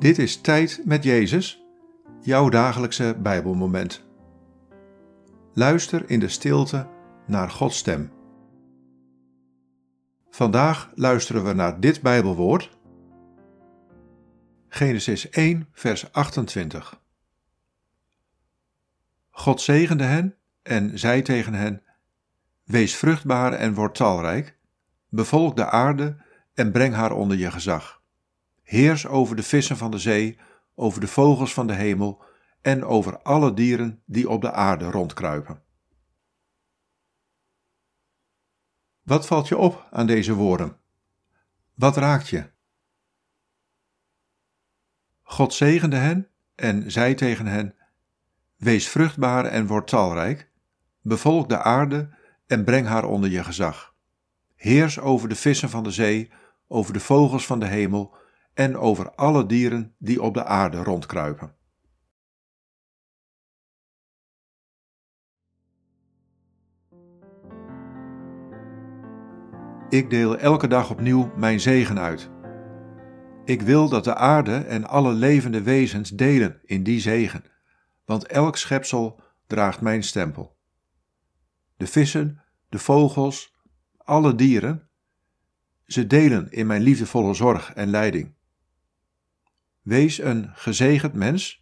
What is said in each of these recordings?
Dit is Tijd met Jezus, jouw dagelijkse Bijbelmoment. Luister in de stilte naar Gods stem. Vandaag luisteren we naar dit Bijbelwoord. Genesis 1, vers 28. God zegende hen en zei tegen hen: Wees vruchtbaar en word talrijk, bevolk de aarde en breng haar onder je gezag. Heers over de vissen van de zee, over de vogels van de hemel en over alle dieren die op de aarde rondkruipen. Wat valt je op aan deze woorden? Wat raakt je? God zegende hen en zei tegen hen: Wees vruchtbaar en word talrijk, bevolk de aarde en breng haar onder je gezag. Heers over de vissen van de zee, over de vogels van de hemel en over alle dieren die op de aarde rondkruipen. Ik deel elke dag opnieuw mijn zegen uit. Ik wil dat de aarde en alle levende wezens delen in die zegen, want elk schepsel draagt mijn stempel. De vissen, de vogels, alle dieren, ze delen in mijn liefdevolle zorg en leiding. Wees een gezegend mens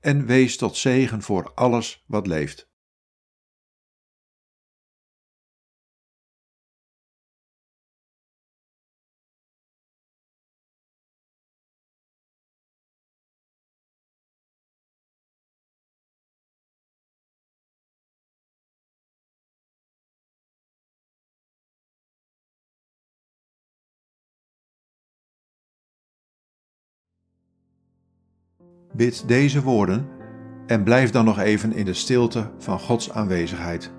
en wees tot zegen voor alles wat leeft. Bid deze woorden en blijf dan nog even in de stilte van Gods aanwezigheid.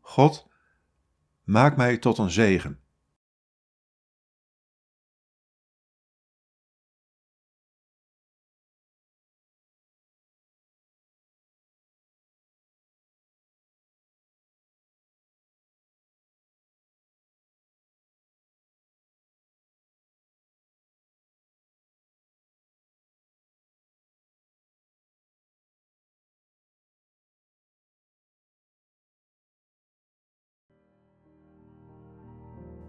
God, maak mij tot een zegen